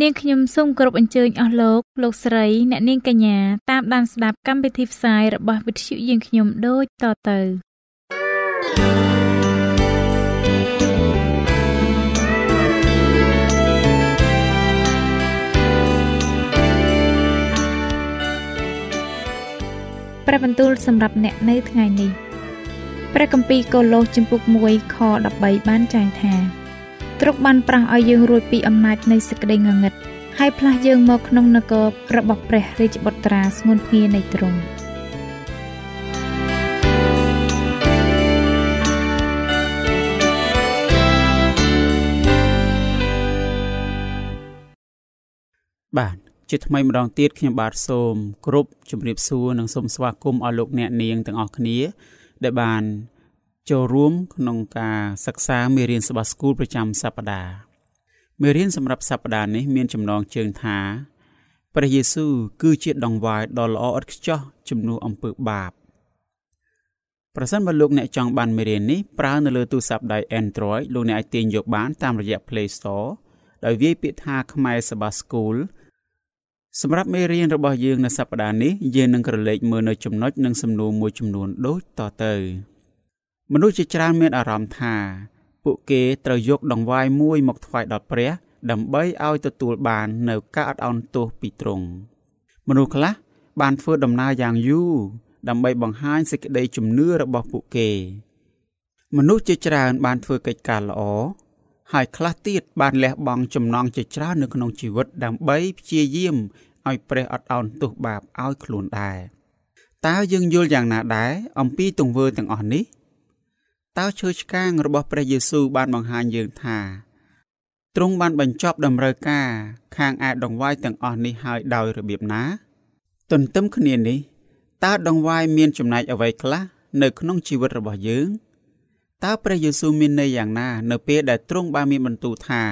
នាងខ្ញុំសូមគោរពអញ្ជើញអស់លោកលោកស្រីអ្នកនាងកញ្ញាតាមដានស្ដាប់កម្មវិធីផ្សាយរបស់វិទ្យុយើងខ្ញុំដូចតទៅព្រះបន្ទូលសម្រាប់អ្នកនៅថ្ងៃនេះព្រះគម្ពីរកូឡូសជំពូក1ខ13បានចែងថា ទ្រង់បានប្រោះឲ្យយើងរួចពីអំណាចនៃសេចក្តីងងឹតហើយផ្លាស់យើងមកក្នុងនគររបស់ព្រះរាជបុត្រាស្ងួនភ្ងានៃទ្រង់បាទជាថ្មីម្ដងទៀតខ្ញុំបាទសូមគ្រប់ជម្រាបសួរនិងសូមស្វាគមន៍អស់លោកអ្នកនាងទាំងអស់គ្នា ដែលបាន ចូលរួមក្នុងការសិក្សាមេរៀនសបាស្គូលប្រចាំសប្តាហ៍មេរៀនសម្រាប់សប្តាហ៍នេះមានចំណងជើងថាព្រះយេស៊ូវគឺជាដងវាយដ៏ល្អឥតខ្ចោះជំនួសអំពើបាបប្រសិនបើលោកអ្នកចង់បានមេរៀននេះប្រើនៅលើទូរស័ព្ទដៃ Android លោកអ្នកអាចទាញយកបានតាមរយៈ Play Store ដោយវាយពាក្យថាខ្មែរសបាស្គូលសម្រាប់មេរៀនរបស់យើងនៅសប្តាហ៍នេះយើងនឹងក្រឡេកមើលនៅចំណុចនិងសំណួរមួយចំនួនដូចតទៅ មនុស្សជាច្រើនមានអារម្មណ៍ថា ពួកគេត្រូវយកដង្វាយមួយមកថ្វាយដល់ព្រះ ដើម្បីឲ្យទទួលបាននៅការអត់ឱនទោសពីទ្រង់មនុស្សខ្លះបានធ្វើដំណើរយ៉ាងយូរដើម្បីបង្ហាញសេចក្តីជំនឿរបស់ពួកគេ មនុស្សជាច្រើនបានធ្វើកិច្ចការល្អហើយខ្លះទៀតបានលះបង់ចំណងជាច្រើននៅក្នុងជីវិតដើម្បីព្យាយាមឲ្យព្រះអត់ឱនទោសបាបឲ្យខ្លួនដែរតើយើងយល់យ៉ាងណាដែរអំពីទង្វើទាំងអស់នេះ តើឈើឆ្កាងរបស់ព្រះយេស៊ូវបានបង្ហាញយើងថាទ្រង់បានបញ្ចប់តម្រូវការខាងឯដងវាយទាំងអស់នេះហើយដោយរបៀបណា ទន្ទឹមគ្នានេះតើដងវាយមានចំណែកអ្វីខ្លះនៅក្នុងជីវិតរបស់យើងតើព្រះយេស៊ូវមានន័យយ៉ាងណា នៅពេលដែលទ្រង់បានមានបន្ទូលថា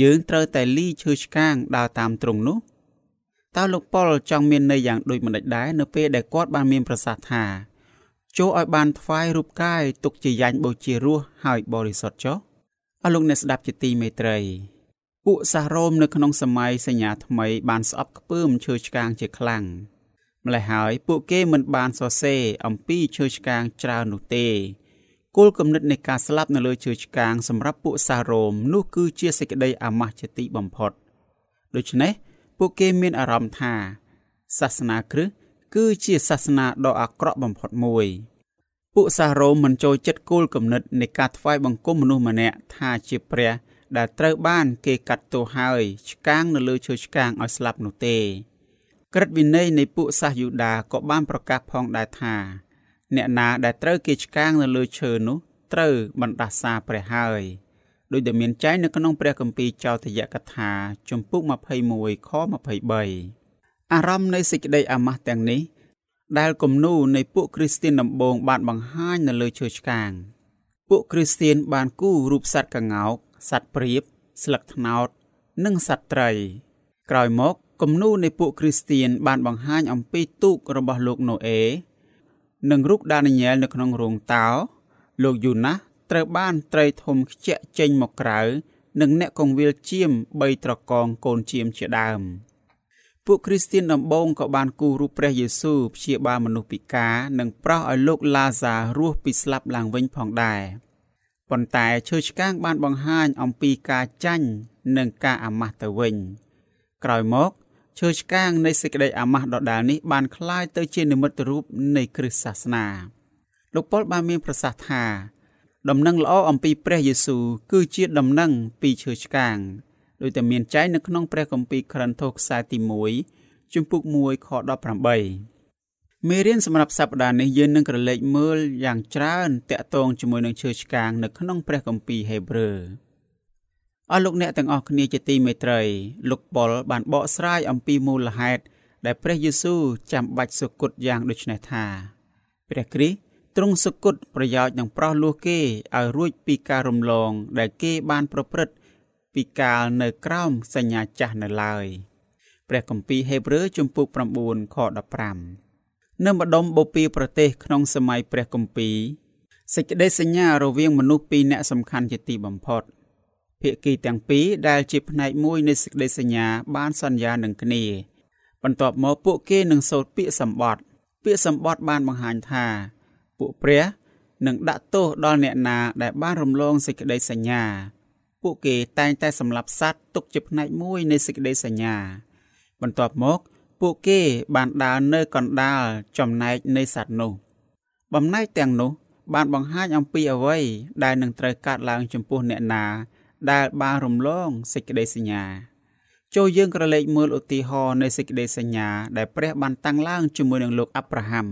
យើងត្រូវតែលីឈើឆ្កាងដើរតាមទ្រង់នោះតើលោកប៉ុលចង់មានន័យយ៉ាងដូចម្តេចដែរនៅពេលដែលគាត់បានមានប្រសាសន៍ថា ចូលឲ្យបានថ្វាយរូបកាយទុកជាយ៉ាញ់បូជារសហើយបរិសុទ្ធចុះអស់លោកអ្នកស្ដាប់ជាទីមេត្រីពួកសាសរ៉ូមនៅក្នុងសម័យសញ្ញាថ្មីបានស្អប់ខ្ពើមឈើឆ្កាងជាខ្លាំងម្ល៉េះហើយពួកគេមិនបានសរសេរអំពីឈើឆ្កាងច្រើននោះទេគោលគំនិតនៃការស្លាប់នៅលើឈើឆ្កាងសម្រាប់ពួកសាសរ៉ូមនោះគឺជាសេចក្តីអាម៉ាស់ជាទីបំផុតដូច្នេះពួកគេមានអារម្មណ៍ថាសាសនាគ្រិស្ត គឺជាសាសនាដ៏អាក្រក់បំផុតមួយពួកសាសរ៉ូមមិនចូលចិត្តគោលគំនិតនៃការថ្វាយបង្គំមនុស្សម្នាក់ថាជាព្រះ ដែលត្រូវបាន គេកាត់ទោសហើយឆ្កាងនៅលើឈើឆ្កាងឲ្យស្លាប់នោះទេក្រឹតវិន័យនៃពួកសាសយូដាក៏បានប្រកាសផងដែរថា អ្នកណាដែលត្រូវគេឆ្កាងនៅលើឈើនោះត្រូវបណ្ដាសាព្រះហើយដោយដែលមានចែងនៅក្នុងព្រះគម្ពីរចោទយកថា ជំពូក21ខ23 អារម្មណ៍នៃសេចក្តីអាម៉ាស់ទាំងនេះ ដែលគំនូនៃពួកគ្រីស្ទានដំបូងបានបង្ហាញនៅលើឈើឆ្កាង ពួកគ្រីស្ទានបានគូររូបសត្វកង្កោកសត្វព្រាប ស្លឹកត្នោត និងសត្វត្រី ក្រោយមកគំនូនៃពួកគ្រីស្ទានបានបង្ហាញអំពីទូករបស់លោកណូអេនិងរូបដានីយ៉ែលនៅក្នុងរោងតោលោកយូណាសត្រូវបានត្រីធំខ្ជាក់ចេញមកក្រៅ និងអ្នកកងវិលជៀម3ត្រកងកូនជៀមជាដើម។ ពួកគ្រីស្ទានដំបូងក៏បានគូររូបព្រះយេស៊ូវព្យាបាលមនុស្សពិការនិងប្រោសឲ្យលោកឡាសារស់ពីស្លាប់ឡើងវិញផងដែរប៉ុន្តែឈើឆ្កាងបានបង្ហាញអំពីការចាញ់និងការអាម៉ាស់ទៅវិញក្រោយមកឈើឆ្កាងនៃសេចក្តីអាម៉ាស់ដដាលនេះបានคล้ายទៅជានិមិត្តរូបនៃគ្រិស្តសាសនាលោកប៉ុលបានមានប្រសាសន៍ថា ដំណឹងល្អអំពីព្រះយេស៊ូវគឺជាដំណឹងពីឈើឆ្កាង ដោយតែមានចែងនៅក្នុងព្រះគម្ពីរក្រិនថូសខ្សែទី1ជំពូក1ខ18មេរៀនសម្រាប់សប្តាហ៍នេះយើងនឹងក្រឡេកមើលយ៉ាងច្រើនតាក់ទងជាមួយនឹងឈើឆ្កាងនៅក្នុងព្រះគម្ពីរហេព្រើរអស់លោកអ្នកទាំងអស់គ្នាជាទីមេត្រីលោកប៉ុលបានបកស្រាយអំពីមូលហេតុដែលព្រះយេស៊ូវចាំបាច់សុគតយ៉ាងដូចនេះថា ព្រះគ្រីស្ទទ្រង់សុគតប្រយោជន៍នឹងប្រោះលោះគេឲ្យរួចពីការរំលងដែលគេបានប្រព្រឹត្ត ពីកាលនៅក្រោមសញ្ញាចាស់នៅឡើយព្រះគម្ពីរហេព្រើរជំពូក9ខ15នៅម្ដុំបូព៌ាប្រទេសក្នុងសម័យព្រះគម្ពីរសេចក្តីសញ្ញារវាងមនុស្សពីរអ្នកសំខាន់ជាទីបំផុតភាគីទាំងពីរដែលជាផ្នែកមួយនៃសេចក្តីសញ្ញាបានសន្យានឹងគ្នា បន្ទាប់មកពួកគេនឹងសូត្រពាក្យសម្បត្តិពាក្យសម្បត្តិបានបង្ហាញថា ពួកព្រះនឹងដាក់ទោសដល់អ្នកណាដែលបានរំលងសេចក្តីសញ្ញា ពួកគេតែងតែសម្លាប់សត្វទុកជាផ្នែកមួយនៃសេចក្តីសញ្ញា បន្ទាប់មក ពួកគេបានដើរនៅកណ្ដាលចំណែកនៃសត្វនោះបំណែកទាំងនោះ បានបង្ហាញអំពីអ្វីដែលនឹងត្រូវកើតឡើងចំពោះអ្នកណា ដែលបានរំលងសេចក្តីសញ្ញាចូលយើងក្រឡេកមើលឧទាហរណ៍នៃសេចក្តីសញ្ញាដែលព្រះបានតាំងឡើងជាមួយនឹងលោកអាប់រ៉ាហាំ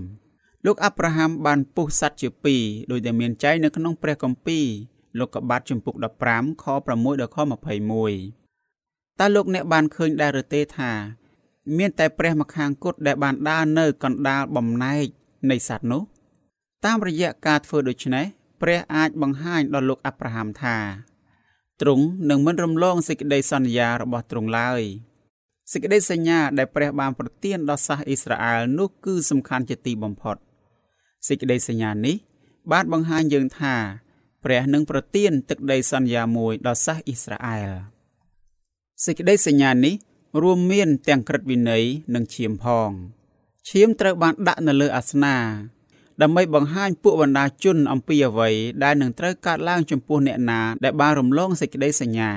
លោកអាប់រ៉ាហាំបានពុះសัตว์ជា2ដោយដែលមានចែងនៅក្នុងព្រះគម្ពីរ លោកកបាតជំពូក15ខ6ដល់ខ21តើលោកអ្នកបានឃើញដែរឬទេថាមានតែព្រះម្ខាងគត់ដែលបានដើរនៅកណ្ដាលបំណែកនៃសត្វនោះ តាមរយៈការធ្វើដូច្នេះព្រះអាចបង្ហាញដល់លោកអាប់រ៉ាហាំថាទ្រង់នឹងមិនរំលងសេចក្តីសន្យារបស់ទ្រង់ឡើយសេចក្តីសញ្ញាដែលព្រះបានប្រទានដល់សាសអ៊ីស្រាអែលនោះគឺសំខាន់ជាទីបំផុតសេចក្តីសញ្ញានេះបានបង្ហាញយើងថា ព្រះនឹងប្រទានទឹកដីសន្យាមួយដល់សាសអ៊ីស្រាអែលសេចក្តីសញ្ញានេះរួមមានទាំងក្រឹតវិន័យនិងឈាមផងឈាមត្រូវបានដាក់នៅលើអាសនាដើម្បីបង្ហាញពួកបណ្ដាជនអំពីអ្វីដែលនឹងត្រូវកើតឡើងចំពោះអ្នកណាដែលបានរំលងសេចក្តីសញ្ញា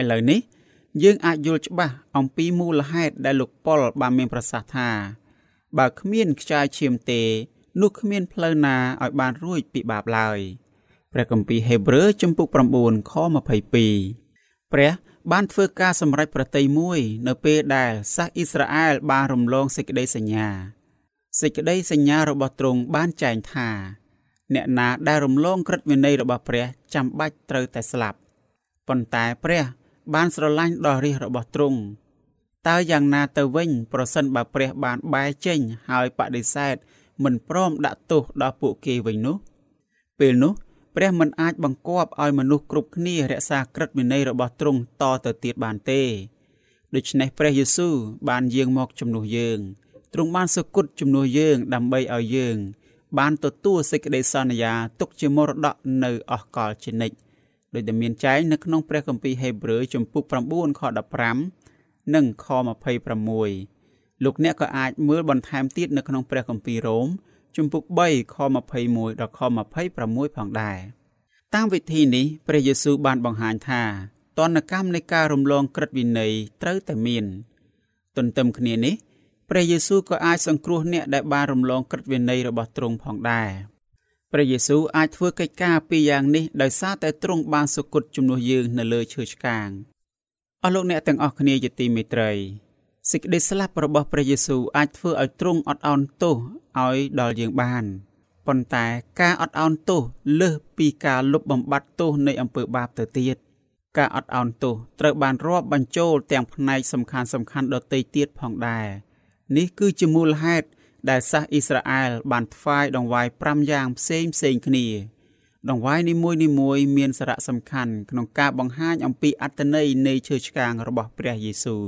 ឥឡូវនេះ យើងអាចយល់ច្បាស់អំពីមូលហេតុដែលលោកប៉ុលបានមានប្រសាសន៍ថា បើគ្មានខ្យល់ឈាមទេ នោះគ្មានផ្លូវណាឲ្យបានរួចពីបាបឡើយ ព្រះគម្ពីរហេព្រើរជំពូក9ខ22ព្រះបានធ្វើការសម្រេចប្រតិយមួយ នៅពេលដែលសាសអ៊ីស្រាអែលបានរំលងសេចក្តីសញ្ញាសេចក្តីសញ្ញារបស់ទ្រង់បានចែងថា អ្នកណាដែលរំលងក្រឹតវិន័យរបស់ព្រះចាំបាច់ត្រូវតែស្លាប់ប៉ុន្តែព្រះ បានស្រឡាញ់ដល់រាជរបស់ទ្រង់តើយ៉ាងណាទៅវិញ ប្រសិនបើព្រះបានបែរចេញហើយបដិសេធមិនព្រមដាក់ទោសដល់ពួកគេវិញនោះ ពេលនោះ ព្រះមិនអាចបង្គាប់ឲ្យមនុស្សគ្រប់គ្នារក្សាក្រឹតវិន័យរបស់ទ្រង់តទៅទៀតបានទេដូច្នេះព្រះយេស៊ូវបានយាងមកជំនួសយើងទ្រង់បានសគត់ជំនួសយើងដើម្បីឲ្យយើង បានទទួលសេចក្តីសន្យាទុកជាមរតកនៅអស់កលជានិច្ចដោយដែលមានចែងនៅក្នុងព្រះគម្ពីរហេព្រើរជំពូក9ខ15និងខ26លោកអ្នកក៏អាចមើលបន្ថែមទៀតនៅក្នុងព្រះគម្ពីររ៉ូម ជំពូក3ខ21ដល់ខ26ផងដែរតាមវិធីនេះព្រះយេស៊ូវបានបង្ហាញថាតនកម្មនៃការរំលងក្រឹតវិន័យត្រូវតែមាន ទន្ទឹមគ្នានេះព្រះយេស៊ូវក៏អាចសង្គ្រោះអ្នកដែលបានរំលងក្រឹតវិន័យរបស់ទ្រង់ផងដែរព្រះយេស៊ូវអាចធ្វើកិច្ចការពីរយ៉ាងនេះដោយសារតែទ្រង់បានសុគតជំនួសយើងនៅលើឈើឆ្កាងអស់លោកអ្នកទាំងអស់គ្នាជាទីមេត្រីសេចក្តីស្លាប់របស់ព្រះយេស៊ូវអាចធ្វើឲ្យទ្រង់អត់ឱនទោស ឲ្យដល់យើងបានប៉ុន្តែការអត់ឱនទោសលើសពីការលុបបំបាត់ទោសនៃអំពើបាបទៅទៀតការអត់ឱនទោសត្រូវបានរាប់បញ្ចូលទាំងផ្នែកសំខាន់សំខាន់ដទៃទៀតផងដែរនេះគឺជាមូលហេតុដែលសាសអ៊ីស្រាអែលបានថ្វាយដង្វាយ5យ៉ាងផ្សេងផ្សេងគ្នាដង្វាយនីមួយនីមួយមានសារៈសំខាន់ក្នុងការបង្ហាញអំពីអត្តន័យនៃឈើឆ្កាងរបស់ព្រះយេស៊ូវ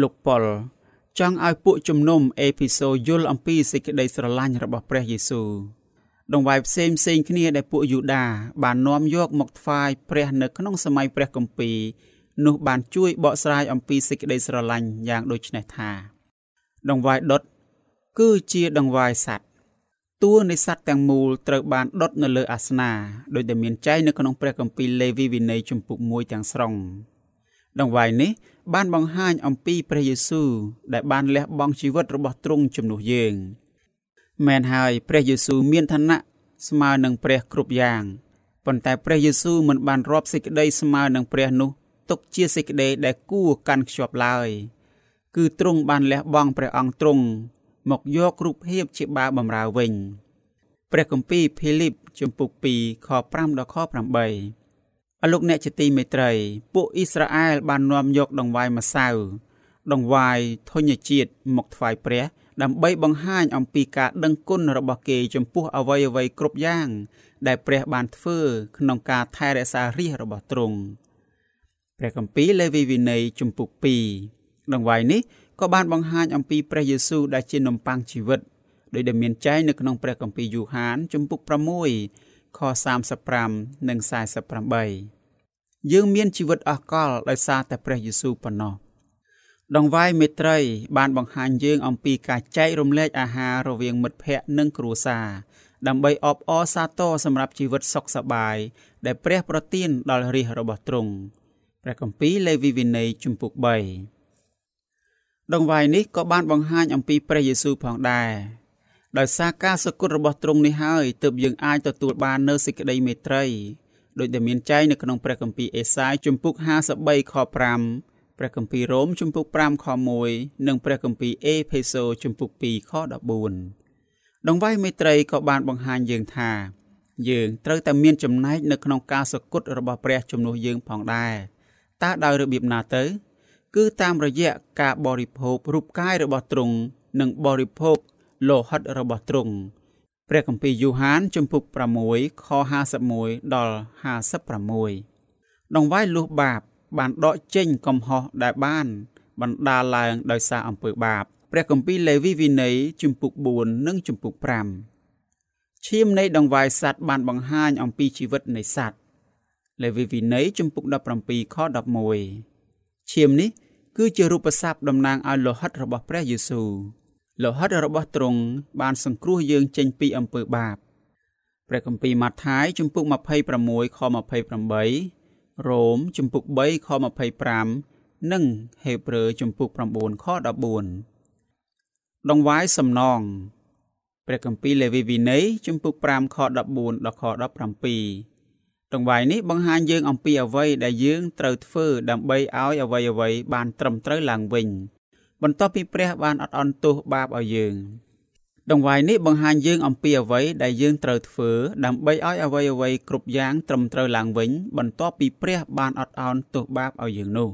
លោកប៉ុល ចង់ឲ្យពួកជំនុំអេភីសូយល់អំពីសេចក្តីស្រឡាញ់របស់ព្រះយេស៊ូវដង្វាយផ្សេងផ្សេងគ្នាដែលពួកយូដាបាននាំយកមកថ្វាយព្រះនៅក្នុងសម័យព្រះគម្ពីរនោះបានជួយបកស្រាយអំពីសេចក្តីស្រឡាញ់យ៉ាងដូចនេះថាដង្វាយដុតគឺជាដង្វាយសัตว์តួនៃសัตว์ទាំងមូលត្រូវបានដុតនៅលើអាសនាដោយដែលមានចែងនៅក្នុងព្រះគម្ពីរលេវីវិន័យជំពូក1ទាំងស្រុងដង្វាយនេះ បានបង្ហាញអំពីព្រះយេស៊ូវដែលបានលះបង់ជីវិតរបស់ទ្រង់ជំនួសយើងមែនហើយព្រះយេស៊ូវមានឋានៈស្មើនឹងព្រះគ្រប់យ៉ាងប៉ុន្តែព្រះយេស៊ូវមិនបានរាប់សេចក្តីស្មើនឹងព្រះនោះទុកជាសេចក្តីដែលគួរកាន់ខ្ជាប់ឡើយគឺទ្រង់បានលះបង់ព្រះអង្គទ្រង់មកយករូបភាពជាបាវបំរើវិញព្រះគម្ពីរភីលីបជំពូក2ខ5ដល់ខ8 អលោកអ្នកជាទីមេត្រី ពួកអ៊ីស្រាអែលបាននាំយកដង្វាយម្សៅដង្វាយធញ្ញជាតិមកថ្វាយព្រះ ដើម្បីបង្ហាញអំពីការដឹងគុណរបស់គេចំពោះអ្វីអ្វីគ្រប់យ៉ាង ដែលព្រះបានធ្វើក្នុងការថែរក្សារាជរបស់ទ្រង់ព្រះគម្ពីរលេវីវិន័យជំពូក2ដង្វាយនេះក៏បានបង្ហាញអំពីព្រះយេស៊ូវដែលជានំប៉័ងជីវិតដោយដែលមានចែងនៅក្នុងព្រះគម្ពីរយូហានជំពូក6 ខ35និង48យើងមានជីវិតអស់កលដោយសារតែព្រះយេស៊ូវប៉ុណ្ណោះដងវាយមេត្រី បានបង្ហាញយើងអំពីការចែករំលែកអាហាររវាងមិត្តភ័ក្តិនិងគ្រួសារដើម្បីអបអរសាទរសម្រាប់ជីវិតសុខសប្បាយដែលព្រះប្រទានដល់រាជរបស់ទ្រង់ព្រះគម្ពីរលេវីវិន័យជំពូក3ដងវាយនេះក៏បានបង្ហាញអំពីព្រះយេស៊ូវផងដែរ ដោយសារការសគត់របស់ទ្រង់នេះហើយទើបយើងអាចទទួលបាននូវសេចក្តីមេត្រីដោយដែលមានចែងនៅក្នុងព្រះគម្ពីរអេសាយជំពូក53ខ5ព្រះគម្ពីររ៉ូមជំពូក5ខ1និងព្រះគម្ពីរអេផេសូជំពូក2ខ14ដងវាយមេត្រីក៏បានបង្ហាញយើងថា យើងត្រូវតែមានចំណែកនៅក្នុងការសគត់របស់ព្រះជំនួសយើងផងដែរតើដោយរបៀបណាទៅ គឺតាមរយៈការបរិភោគរូបកាយរបស់ទ្រង់និងបរិភោគ លោហិតរបស់ទ្រង់ព្រះគម្ពីរយូហានជំពូក6ខ51ដល់56ដងវាយលុះបាប បានដកចេញកំហុសដែលបាន បណ្ដាលឡើងដោយសារអំពើបាបព្រះគម្ពីរលេវីវិន័យជំពូក4និងជំពូក5ឈាមនៃដងវាយសัตว์បានបង្ហាញអំពីជីវិតនៃសត្វលេវីវិន័យជំពូក17ខ11ឈាមនេះគឺជារូបស័ព្ទតំណាងឲ្យលោហិតរបស់ព្រះយេស៊ូវ លោហិតរបស់ទ្រង់បានសង្គ្រោះយើងចេញពីអំពើបាបព្រះគម្ពីរម៉ាថាយជំពូក26ខ28រ៉ូមជំពូក3ខ25និងហេព្រើរជំពូក9ខ14ដងវាយសំណងព្រះគម្ពីរលេវីវិន័យជំពូក5ខ14ដល់ខ17ដងវាយនេះបង្ហាញយើងអំពីអ្វីដែលយើងត្រូវធ្វើដើម្បីឲ្យអ្វីអ្វីបានត្រឹមត្រូវឡើងវិញ បន្ទាប់ពីព្រះបានអត់អន់ទោសបាបឲ្យយើងដង្វាយនេះបង្ហាញយើងអំពីអ្វីដែលយើងត្រូវធ្វើដើម្បីឲ្យអ្វីអ្វីគ្រប់យ៉ាងត្រឹមត្រូវឡើងវិញ បន្ទាប់ពីព្រះបានអត់អន់ទោសបាបឲ្យយើងនោះ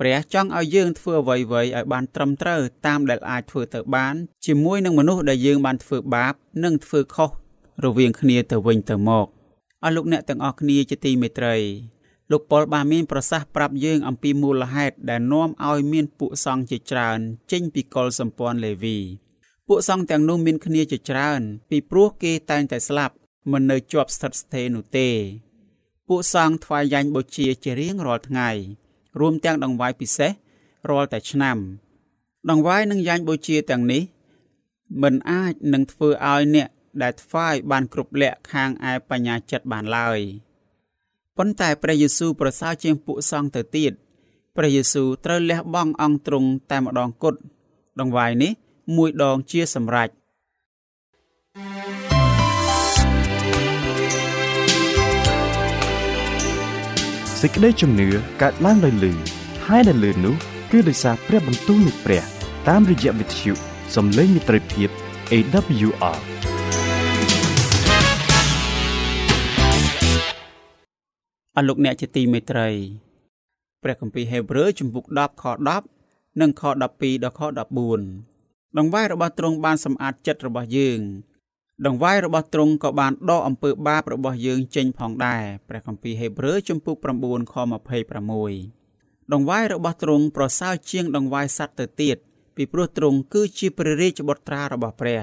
ព្រះចង់ឲ្យយើងធ្វើអ្វីៗឲ្យបានត្រឹមត្រូវតាមដែលអាចធ្វើទៅបានជាមួយនឹងមនុស្សដែលយើងបានធ្វើបាប និងធ្វើខុសរវាងគ្នាទៅវិញទៅមកអស់លោកអ្នកទាំងអស់គ្នាជាទីមេត្រី លោកប៉ុលបានមានប្រសាសន៍ប្រាប់យើងអំពីមូលហេតុដែលនាំឲ្យមានពួកសង្ឃជាច្រើន ចេញពីកុលសម្ព័ន្ធលេវី ពួកសង្ឃទាំងនោះមានគ្នាជាច្រើន ពីព្រោះគេតែងតែស្លាប់មិននៅជាប់ស្ថិតស្ថេរនោះទេ ពួកសង្ឃថ្វាយយ៉ាញ់បូជាជារៀងរាល់ថ្ងៃ រួមទាំងដង្វាយពិសេសរាល់តែឆ្នាំ ដង្វាយនិងយ៉ាញ់បូជាទាំងនេះ មិនអាចនឹងធ្វើឲ្យអ្នកដែលថ្វាយបានគ្រប់លក្ខខាងឯបញ្ញាចិត្តបានឡើយ។ ប៉ុន្តែព្រះយេស៊ូវប្រសើរជាងពួកសង្ឃទៅទៀតព្រះយេស៊ូវត្រូវលះបង់អង្គទ្រង់តែម្ដងគត់ដង្វាយនេះមួយដងជាសម្រេចសេចក្តីជំនឿកើតឡើងដោយលឺហើយដែលលឺនោះគឺដោយសារព្រះបន្ទូលនៃព្រះ តាមរយៈវិទ្យុសំឡេងមិត្តភាព AWR ស់លោកអ្នកជាទីមេត្រីព្រះគម្ពីរហេព្រើរជំពូក10ខ10និងខ12ដល់ខ14ដង្វាយរបស់ទ្រង់បានសម្អាតចិត្តរបស់យើងដង្វាយរបស់ទ្រង់ក៏បានដកអំពើបាបរបស់យើងចេញផងដែរព្រះគម្ពីរហេព្រើរជំពូក9ខ26ដង្វាយរបស់ទ្រង់ប្រសើរជាងដង្វាយសត្វទៅទៀតពីព្រោះទ្រង់គឺជាព្រះរាជបុត្រារបស់ព្រះ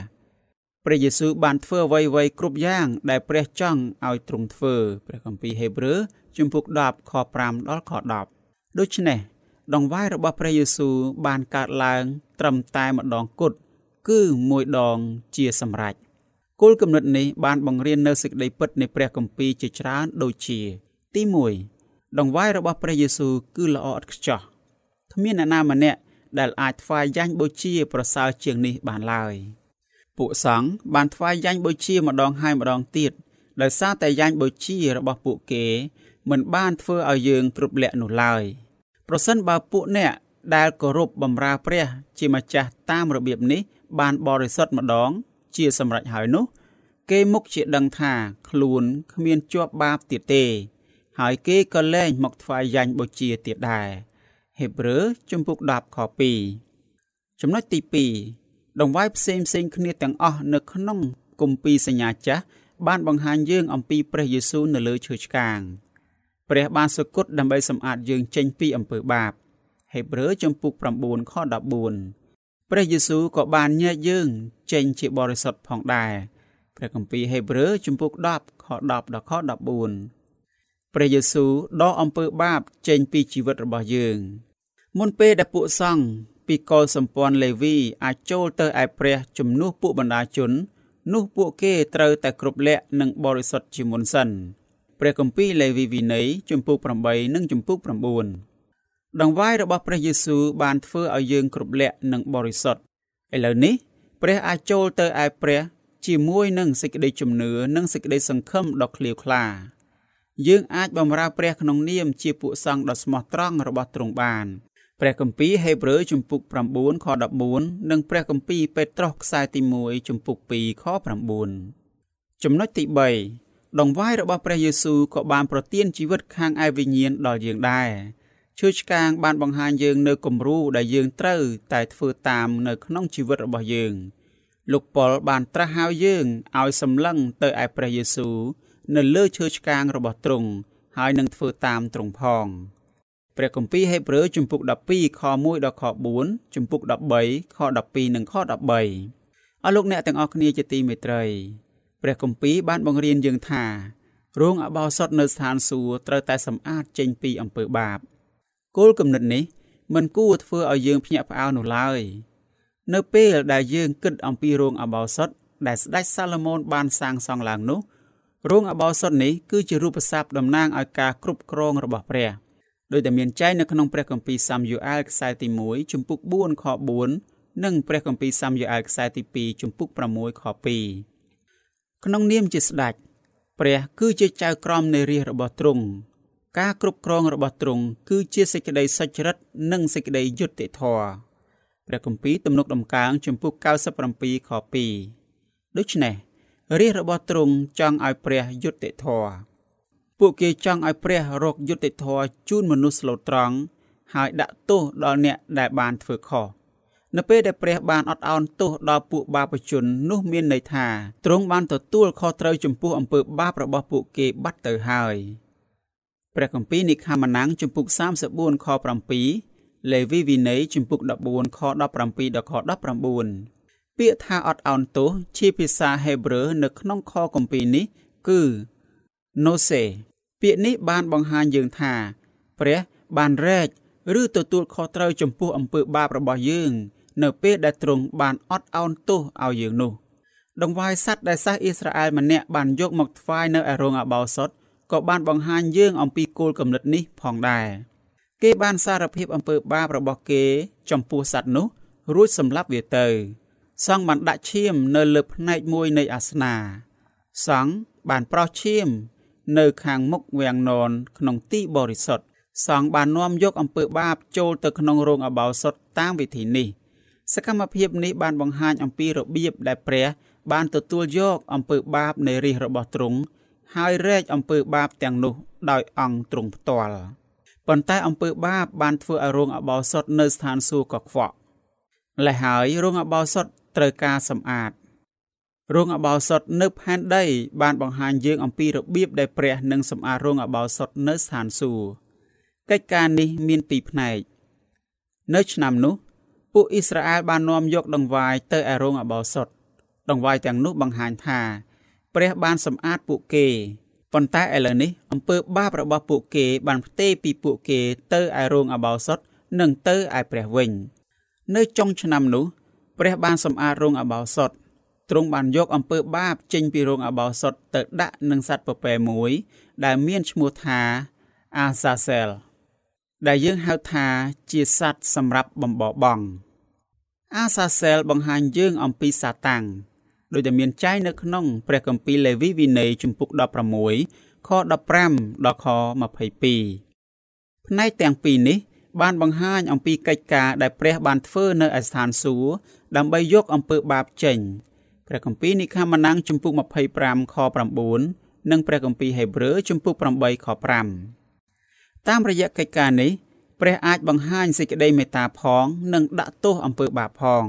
ព្រះយេស៊ូវបានធ្វើអ្វីៗគ្រប់យ៉ាងដែលព្រះចង់ឲ្យទ្រង់ធ្វើព្រះគម្ពីរហេព្រើរ ជំពូក10ខ5ដល់ខ10ដូច្នេះដងវាយរបស់ព្រះយេស៊ូវបានកើតឡើងត្រឹមតែម្ដងគត់គឺមួយដងជាសម្រេចគោលគំនិតនេះបានបង្រៀននៅសេចក្តីពិតនៃព្រះគម្ពីរជាច្រើនដូចជា ទី1ដងវាយរបស់ព្រះយេស៊ូវគឺល្អឥតខ្ចោះគ្មានអ្នកណាម្នាក់ដែលអាចថ្វាយយ៉ាញ់បូជាប្រសើរជាងនេះបានឡើយពួកសង្ឃបានថ្វាយយ៉ាញ់បូជាម្ដងហើយម្ដងទៀតដោយសារតែយ៉ាញ់បូជារបស់ពួកគេ មិនបានធ្វើឲ្យយើងគ្រប់លក្ខនោះឡើយប្រសិនបើពួកអ្នកដែលគោរពបម្រើព្រះជាម្ចាស់តាមរបៀបនេះ បានបរិសុទ្ធម្ដង ជាសម្រេចហើយនោះ គេមុខជាដឹងថាខ្លួនគ្មានជាប់បាបទៀតទេ ហើយគេក៏លែងមកថ្វាយយ៉ាញ់បូជាទៀតដែរហេព្រើរជំពូក10ខ2ចំណុចទី2ដង្វាយផ្សេងផ្សេងគ្នាទាំងអស់នៅក្នុងគម្ពីរសញ្ញាចាស់បានបង្ហាញយើងអំពីព្រះយេស៊ូវនៅលើឈើឆ្កាង ព្រះបានសគត់ដើម្បីសម្អាតយើងចេញពីអំពើបាបហេព្រើរជំពូក9ខ14ព្រះយេស៊ូវក៏បានញែកយើង ចេញជាបរិសុទ្ធផងដែរព្រះគម្ពីរហេព្រើរជំពូក10ខ10ដល់ខ14ព្រះយេស៊ូវដកអំពើបាបចេញពីជីវិតរបស់យើង មុនពេលដែលពួកសង្ឃពីកុលសម្ព័ន្ធលេវីអាចចូលទៅឯព្រះជំនួសពួកបណ្ដាជន នោះពួកគេត្រូវតែគ្រប់លក្ខនិងបរិសុទ្ធជាមុនសិន ព្រះគម្ពីរលេវីវិន័យជំពូក8និងជំពូក9ដង្វាយរបស់ព្រះយេស៊ូវបានធ្វើឲ្យយើងគ្រប់លក្ខនិងបរិសុទ្ធឥឡូវនេះ ព្រះអាចចូលទៅឯព្រះជាមួយនឹងសេចក្តីជំនឿនិងសេចក្តីសង្ឃឹមដ៏ឃ្លាវខ្លាយើងអាចបម្រើព្រះក្នុងនាមជាពួកសង្ឃដ៏ស្មោះត្រង់របស់ទ្រង់បាន ព្រះគម្ពីរហេព្រើរជំពូក9ខ14និងព្រះគម្ពីរពេត្រុសខ្សែទី1ជំពូក2ខ9ចំណុចទី3 ដង្វាយរបស់ព្រះយេស៊ូវក៏បានប្រទានជីវិតខាងឯវិញ្ញាណដល់យើងដែរឈើឆ្កាងបានបង្ហាញយើងនៅគំរូដែលយើងត្រូវតែធ្វើតាមនៅក្នុងជីវិតរបស់យើងលោកប៉ុលបានត្រាស់ហៅយើងឲ្យសម្លឹងទៅឯព្រះយេស៊ូវនៅលើឈើឆ្កាងរបស់ទ្រង់ហើយនឹងធ្វើតាមទ្រង់ផង។ព្រះគម្ពីរហេព្រើរជំពូក12ខ1ដល់ខ4ជំពូក13ខ12និងខ13អស់លោកអ្នកទាំងអស់គ្នាជាទីមេត្រី ព្រះគម្ពីរបានបង្រៀនយើងថារោងអបោសុតនៅស្ថានសួគ៌ត្រូវតែសម្អាតចេញពីអំពើបាបគោលគំនិតនេះមិនគួរធ្វើឲ្យយើងភ្ញាក់ផ្អើលនោះឡើយនៅពេលដែលយើងគិតអំពីរោងអបោសុតដែលស្ដេចសាឡូមោនបានសាងសង់ឡើងនោះរោងអបោសុតនេះគឺជារូបស័ព្ទតំណាងឲ្យការគ្រប់គ្រងរបស់ព្រះ។ដោយតែមានចែងនៅក្នុងព្រះគម្ពីរសាមយូអែលខ្សែទី1ជំពូក4ខ4និងព្រះគម្ពីរសាមយូអែលខ្សែទី2ជំពូក6ខ2 ក្នុងនាមជាស្ដេចព្រះគឺជាចៅក្រមនៃរាជរបស់ទ្រង់ការគ្រប់គ្រងរបស់ទ្រង់គឺជាសេចក្តីសុចរិតនិងសេចក្តីយុត្តិធម៌ព្រះគម្ពីរទំនុកដំកើងជំពូក97ខ2ដូច្នេះរាជរបស់ទ្រង់ចង់ឲ្យព្រះយុត្តិធម៌ពួកគេចង់ឲ្យព្រះរកយុត្តិធម៌ជូនមនុស្សស្លូតត្រង់ហើយដាក់ទោសដល់អ្នកដែលបានធ្វើខុស នៅពេលដែលព្រះបានអត់ឱនទោសដល់ពួកបាបជននោះមានន័យថាទ្រង់បានទទួលខុសត្រូវចំពោះអំពើបាបរបស់ពួកគេបាត់ទៅហើយព្រះគម្ពីរនិខាម៉ានាំងជំពូក34ខ7លេវីវិន័យជំពូក14ខ17ដល់ខ19ពាក្យថាអត់ឱនទោសជាភាសាហេប្រឺនៅក្នុងខគម្ពីរនេះគឺ nose ពាក្យនេះបានបង្ហាញយើងថា ព្រះបានរែកឬទទួលខុសត្រូវចំពោះអំពើបាបរបស់យើង នៅពេលដែលទ្រង់បានអត់ឱនទោសឲ្យយើងនោះដង្វាយសัตว์ដែលសាសអ៊ីស្រាអែលម្នាក់បានយកមកថ្វាយនៅឯរោងអបោសុតក៏បានបង្ហាញយើងអំពីគោលគំនិតនេះផងដែរគេបានសារភាពអំពើបាបរបស់គេចំពោះសัตว์នោះ រួចសម្លាប់វាទៅ សង្ឃបានដាក់ឈាមនៅលើផ្នែកមួយនៃអាសនាសង្ឃបានប្រោះឈាមនៅខាងមុខវាំងននក្នុងទីបរិសុទ្ធសង្ឃបាននាំយកអំពើបាបចូលទៅក្នុងរោងអបោសុតតាមវិធីនេះ សកម្មភាពនេះបានបង្ហាញអំពីរបៀបដែលព្រះ បានទទួលយកអំពើបាបនៃរាជរបស់ទ្រង់ហើយរែកអំពើបាបទាំងនោះដោយអង្គទ្រង់ផ្ទាល់ប៉ុន្តែអំពើបាបបានធ្វើឲ្យរោងអបោសុតនៅស្ថានសួគ៌កខ្វក់ម្ល៉េះហើយរោងអបោសុតត្រូវការសម្អាតរោងអបោសុតនៅផែនដី បានបង្ហាញយើងអំពីរបៀបដែលព្រះនឹងសម្អាតរោងអបោសុតនៅស្ថានសួគ៌កិច្ចការនេះមានពីរផ្នែក នៅឆ្នាំនោះ ពួកអ៊ីស្រាអែលបាននាំយកដង្វាយទៅឯរោងអបោសុតដង្វាយទាំងនោះបង្ហាញថាព្រះបានសម្អាតពួកគេប៉ុន្តែឥឡូវនេះអំពើបាបរបស់ពួកគេបានផ្ទេរពីពួកគេទៅឯរោងអបោសុតនិងទៅឯព្រះវិញ នៅចុងឆ្នាំនោះព្រះបានសម្អាតរោងអបោសុតទ្រង់បានយកអំពើបាបចេញពីរោងអបោសុតទៅដាក់នឹងសត្វពពែមួយ ដែលមានឈ្មោះថាអាសាសែលដែលយើងហៅថាជាសត្វសម្រាប់បំបបង់ អាសាសែលបង្ហាញយើងអំពីសាតាំងដោយតែមានចែងនៅក្នុងព្រះគម្ពីរលេវីវិន័យជំពូក16ខ15ដល់ខ22ផ្នែកទាំងពីរនេះ បានបង្ហាញអំពីកិច្ចការដែលព្រះបានធ្វើនៅឯស្ថានសួគ៌ដើម្បីយកអំពើបាបចេញព្រះគម្ពីរនិខាម៉ានាំងជំពូក25ខ9និងព្រះគម្ពីរហេព្រើរជំពូក8ខ5តាមរយៈកិច្ចការនេះ ព្រះអាចបង្ហាញសេចក្តីមេត្តាផង និងដាក់ទោសអំពើបាបផង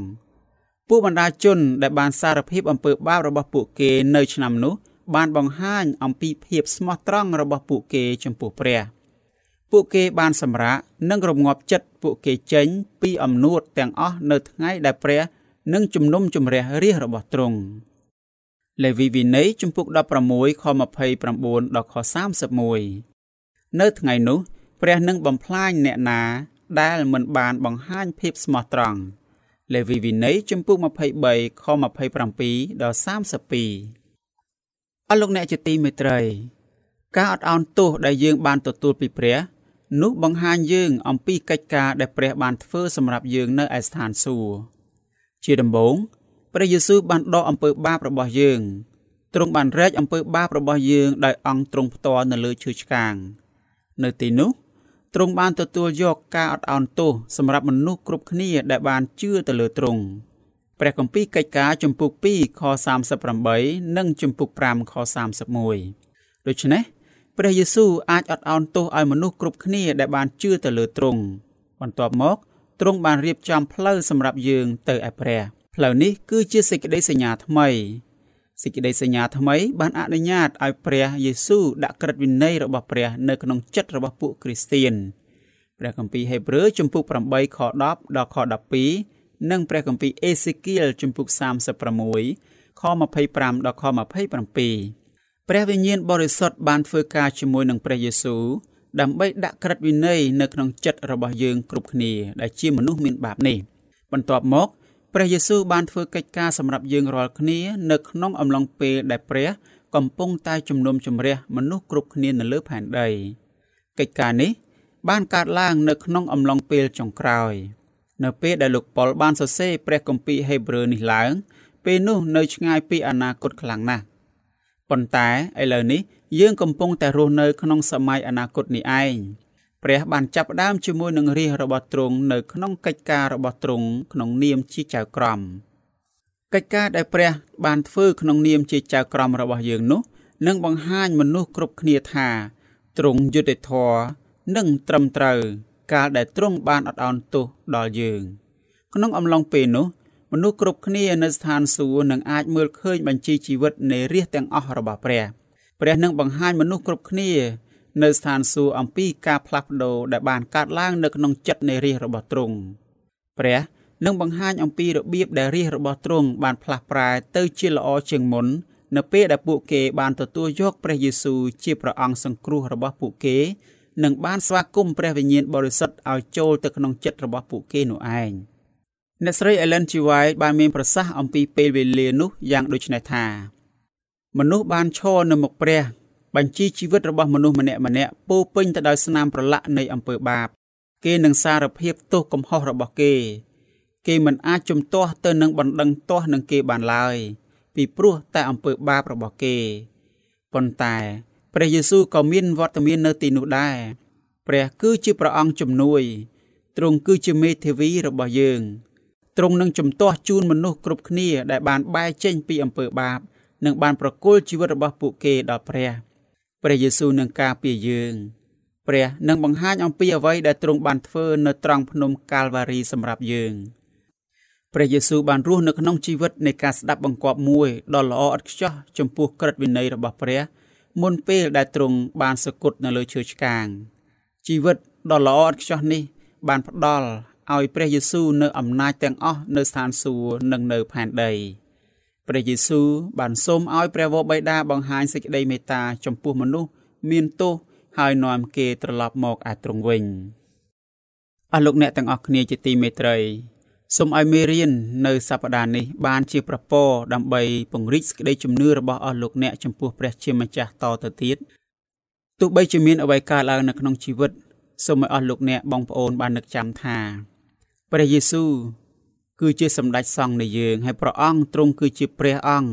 ពួកបណ្ដាជនដែលបានសារភាពអំពើបាបរបស់ពួកគេនៅឆ្នាំនោះ បានបង្ហាញអំពីភាពស្មោះត្រង់របស់ពួកគេចំពោះព្រះពួកគេបានសម្រាកនិងរងាប់ចិត្តពួកគេចេញពីអំនួតទាំងអស់នៅថ្ងៃដែលព្រះនឹងជំនុំជម្រះរាជរបស់ទ្រង់លេវីវិន័យជំពូក16ខ29ដល់ខ31នៅថ្ងៃនោះ ព្រះនឹងបំផ្លាញអ្នកណាដែលមិនបានបង្ហាញភាពស្មោះត្រង់លេវីវិន័យជំពូក23ខ27ដល់32អស់លោកអ្នកជាទីមេត្រី ការអត់ឱនទោសដែលយើងបានទទួលពីព្រះ នោះបង្ហាញយើងអំពីកិច្ចការដែលព្រះបានធ្វើសម្រាប់យើងនៅឯស្ថានសួគ៌ជាដំបូងព្រះយេស៊ូវបានដកអំពើបាបរបស់យើងទ្រង់បានរែកអំពើបាបរបស់យើងដោយអង្គទ្រង់ផ្ទាល់នៅលើឈើឆ្កាង នៅទីនោះ ទ្រង់បានទទួលយកការអត់ឱនទោសសម្រាប់មនុស្សគ្រប់គ្នាដែលបានជឿទៅលើទ្រង់ព្រះគម្ពីរកិច្ចការជំពូក2ខ38និងជំពូក5ខ31ដូច្នេះព្រះយេស៊ូវអាចអត់ឱនទោសឲ្យមនុស្សគ្រប់គ្នាដែលបានជឿទៅលើទ្រង់បន្ទាប់មកទ្រង់បានរៀបចំផ្លូវសម្រាប់យើងទៅឯព្រះផ្លូវនេះគឺជាសេចក្តីសញ្ញាថ្មី សេចក្តីសញ្ញាថ្មីបានអនុញ្ញាតឲ្យព្រះយេស៊ូវដាក់ក្រឹតវិន័យរបស់ព្រះនៅក្នុងចិត្តរបស់ពួកគ្រីស្ទៀនព្រះគម្ពីរហេព្រើរជំពូក8ខ10ដល់ខ12និងព្រះគម្ពីរអេសេគៀលជំពូក36ខ25ដល់ខ27ព្រះវិញ្ញាណបរិសុទ្ធបានធ្វើការជាមួយនឹងព្រះយេស៊ូវដើម្បីដាក់ក្រឹតវិន័យនៅក្នុងចិត្តរបស់យើងគ្រប់គ្នាដែលជាមនុស្សមានបាបនេះបន្ទាប់មក ព្រះយេស៊ូវបានធ្វើកិច្ចការសម្រាប់យើងរាល់គ្នា នៅក្នុងអំឡុងពេលដែលព្រះ កំពុងតែជំនុំជម្រះមនុស្សគ្រប់គ្នានៅលើផែនដីកិច្ចការនេះ បានកើតឡើងនៅក្នុងអំឡុងពេលចុងក្រោយ។នៅពេលដែលលោកប៉ុលបានសរសេរព្រះគម្ពីរហេព្រើរនេះឡើង ពេលនោះនៅឆ្ងាយពីអនាគតខ្លាំងណាស់ប៉ុន្តែឥឡូវនេះយើងកំពុងតែរស់នៅក្នុងសម័យអនាគតនេះឯង ព្រះបានចាប់ផ្ដើមជាមួយនឹងរាជរបស់ទ្រង់នៅក្នុងកិច្ចការរបស់ទ្រង់ក្នុងនាមជាចៅក្រមកិច្ចការដែលព្រះបានធ្វើក្នុងនាមជាចៅក្រមរបស់យើងនោះនឹងបង្ហាញមនុស្សគ្រប់គ្នាថាទ្រង់យុត្តិធម៌និងត្រឹមត្រូវកាលដែលទ្រង់បានអត់ឱនទោសដល់យើង ក្នុងអំឡុងពេលនោះមនុស្សគ្រប់គ្នានៅស្ថានសួគ៌នឹងអាចមើលឃើញបញ្ជីជីវិតនៃរាជទាំងអស់របស់ព្រះ ព្រះនឹងបង្ហាញមនុស្សគ្រប់គ្នា នៅស្ថានសួគ៌អំពីការផ្លាស់ប្ដូរដែលបានកើតឡើងនៅក្នុងចិត្តនៃរាជរបស់ទ្រង់ព្រះនឹងបង្ហាញអំពីរបៀបដែលរាជរបស់ទ្រង់បានផ្លាស់ប្រែទៅជាល្អជាងមុន នៅពេលដែលពួកគេបានទទួលយកព្រះយេស៊ូវជាព្រះអង្គសង្គ្រោះរបស់ពួកគេនិងបានស្វាគមន៍ព្រះវិញ្ញាណបរិសុទ្ធឲ្យចូលទៅក្នុងចិត្តរបស់ពួកគេនោះឯងអ្នកស្រី Ellen G. White បានមានប្រសាសន៍អំពីពេលវេលានោះយ៉ាងដូចនេះថាមនុស្សបានឈរនៅមុខព្រះ បញ្ជីជីវិតរបស់មនុស្សម្នាក់ម្នាក់ពោពេញទៅដោយស្នាមប្រឡាក់នៃអំពើបាប គេនឹងសារភាពទោសកំហុសរបស់គេ គេមិនអាចជំទាស់ទៅនឹងបណ្ដឹងទាស់នឹងគេបានឡើយ ពីព្រោះតែអំពើបាបរបស់គេប៉ុន្តែព្រះយេស៊ូវក៏មានវត្តមាននៅទីនោះដែរព្រះគឺជាព្រះអង្គជំនួយទ្រង់គឺជាមេធាវីរបស់យើងទ្រង់នឹងជំទាស់ជូនមនុស្សគ្រប់គ្នាដែលបានបែកចេញពីអំពើបាបនិងបានប្រគល់ជីវិតរបស់ពួកគេដល់ព្រះ ព្រះយេស៊ូវនឹងការពារយើងព្រះនឹងបង្ហាញអំពីអ្វីដែលទ្រង់បានធ្វើនៅត្រង់ភ្នំកាល់វ៉ារីសម្រាប់យើងព្រះយេស៊ូវបានរស់នៅក្នុងជីវិតនៃការស្ដាប់បង្គាប់មួយដ៏ល្អឥតខ្ចោះចំពោះក្រឹតវិន័យរបស់ព្រះមុនពេលដែលទ្រង់បានសគត់នៅលើឈើឆ្កាងជីវិតដ៏ល្អឥតខ្ចោះនេះ បានផ្ដល់ឲ្យព្រះយេស៊ូវនៅអំណាចទាំងអស់នៅស្ថានសួគ៌និងនៅផែនដី ព្រះយេស៊ូវបានសូមឲ្យព្រះវរបិតាបង្ហាញសេចក្តីមេត្តាចំពោះមនុស្សមានទោសហើយនាំគេត្រឡប់មកឯទ្រង់វិញអស់លោកអ្នកទាំងអស់គ្នាជាទីមេត្រីសូមឲ្យមេរៀននៅសប្តាហ៍នេះបានជាប្រពរដើម្បីពង្រីកសេចក្តីជំនឿរបស់អស់លោកអ្នកចំពោះព្រះជាម្ចាស់តទៅទៀតទោះបីជាមានអ្វីកើតឡើងនៅក្នុងជីវិតសូមឲ្យអស់លោកអ្នកបងប្អូនបាននឹកចាំថាព្រះយេស៊ូវ គឺជាសម្ដេចសង្ឃនៃយើងហើយព្រះអង្គទ្រង់គឺជាព្រះអង្គ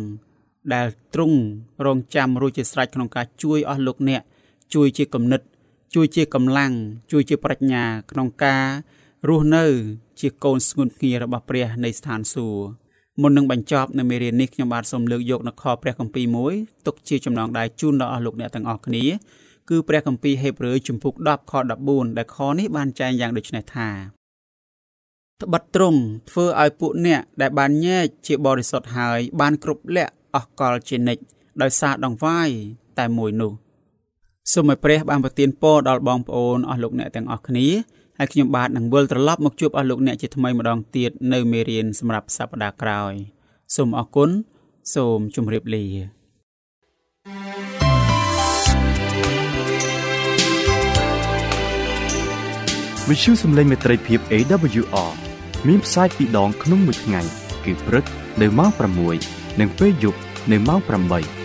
ដែលទ្រង់រងចាំរួចជាស្រេចក្នុងការជួយអស់លោកអ្នកជួយជាគំនិត ជួយជាកម្លាំងជួយជាប្រាជ្ញាក្នុងការរស់នៅ ជាកូនស្ងួនភ្ងារបស់ព្រះនៃស្ថានសួគ៌មុននឹងបញ្ចប់នៅមេរៀននេះខ្ញុំបាទសូមលើកយកនខព្រះគម្ពីរមួយទុកជាចំណងដៃជូនដល់អស់លោកអ្នកទាំងអស់គ្នាគឺព្រះគម្ពីរហេព្រើរជំពូក10ខ14ដែលខនេះបានចែងយ៉ាងដូចនេះថា ត្បិតត្រង់ធ្វើឲ្យពួកអ្នកដែលបានញែកជាបរិសុទ្ធហើយបានគ្រប់លក្ខអស់កលជានិច្ចដោយសារដងវាយតែមួយនោះសូមឲ្យព្រះបានប្រទានពរដល់បងប្អូនអស់លោកអ្នកទាំងអស់គ្នាហើយខ្ញុំបាទនឹងវិលត្រឡប់មកជួបអស់លោកអ្នកជាថ្មីម្ដងទៀតនៅមេរៀនសម្រាប់សប្តាហ៍ក្រោយសូមអរគុណសូមជម្រាបលាវិទ្យុសំឡេងមេត្រីភាព AWR មានផ្សាយពីរដងក្នុងមួយថ្ងៃ គឺព្រឹកនៅម៉ោង6និងពេលយប់នៅម៉ោង8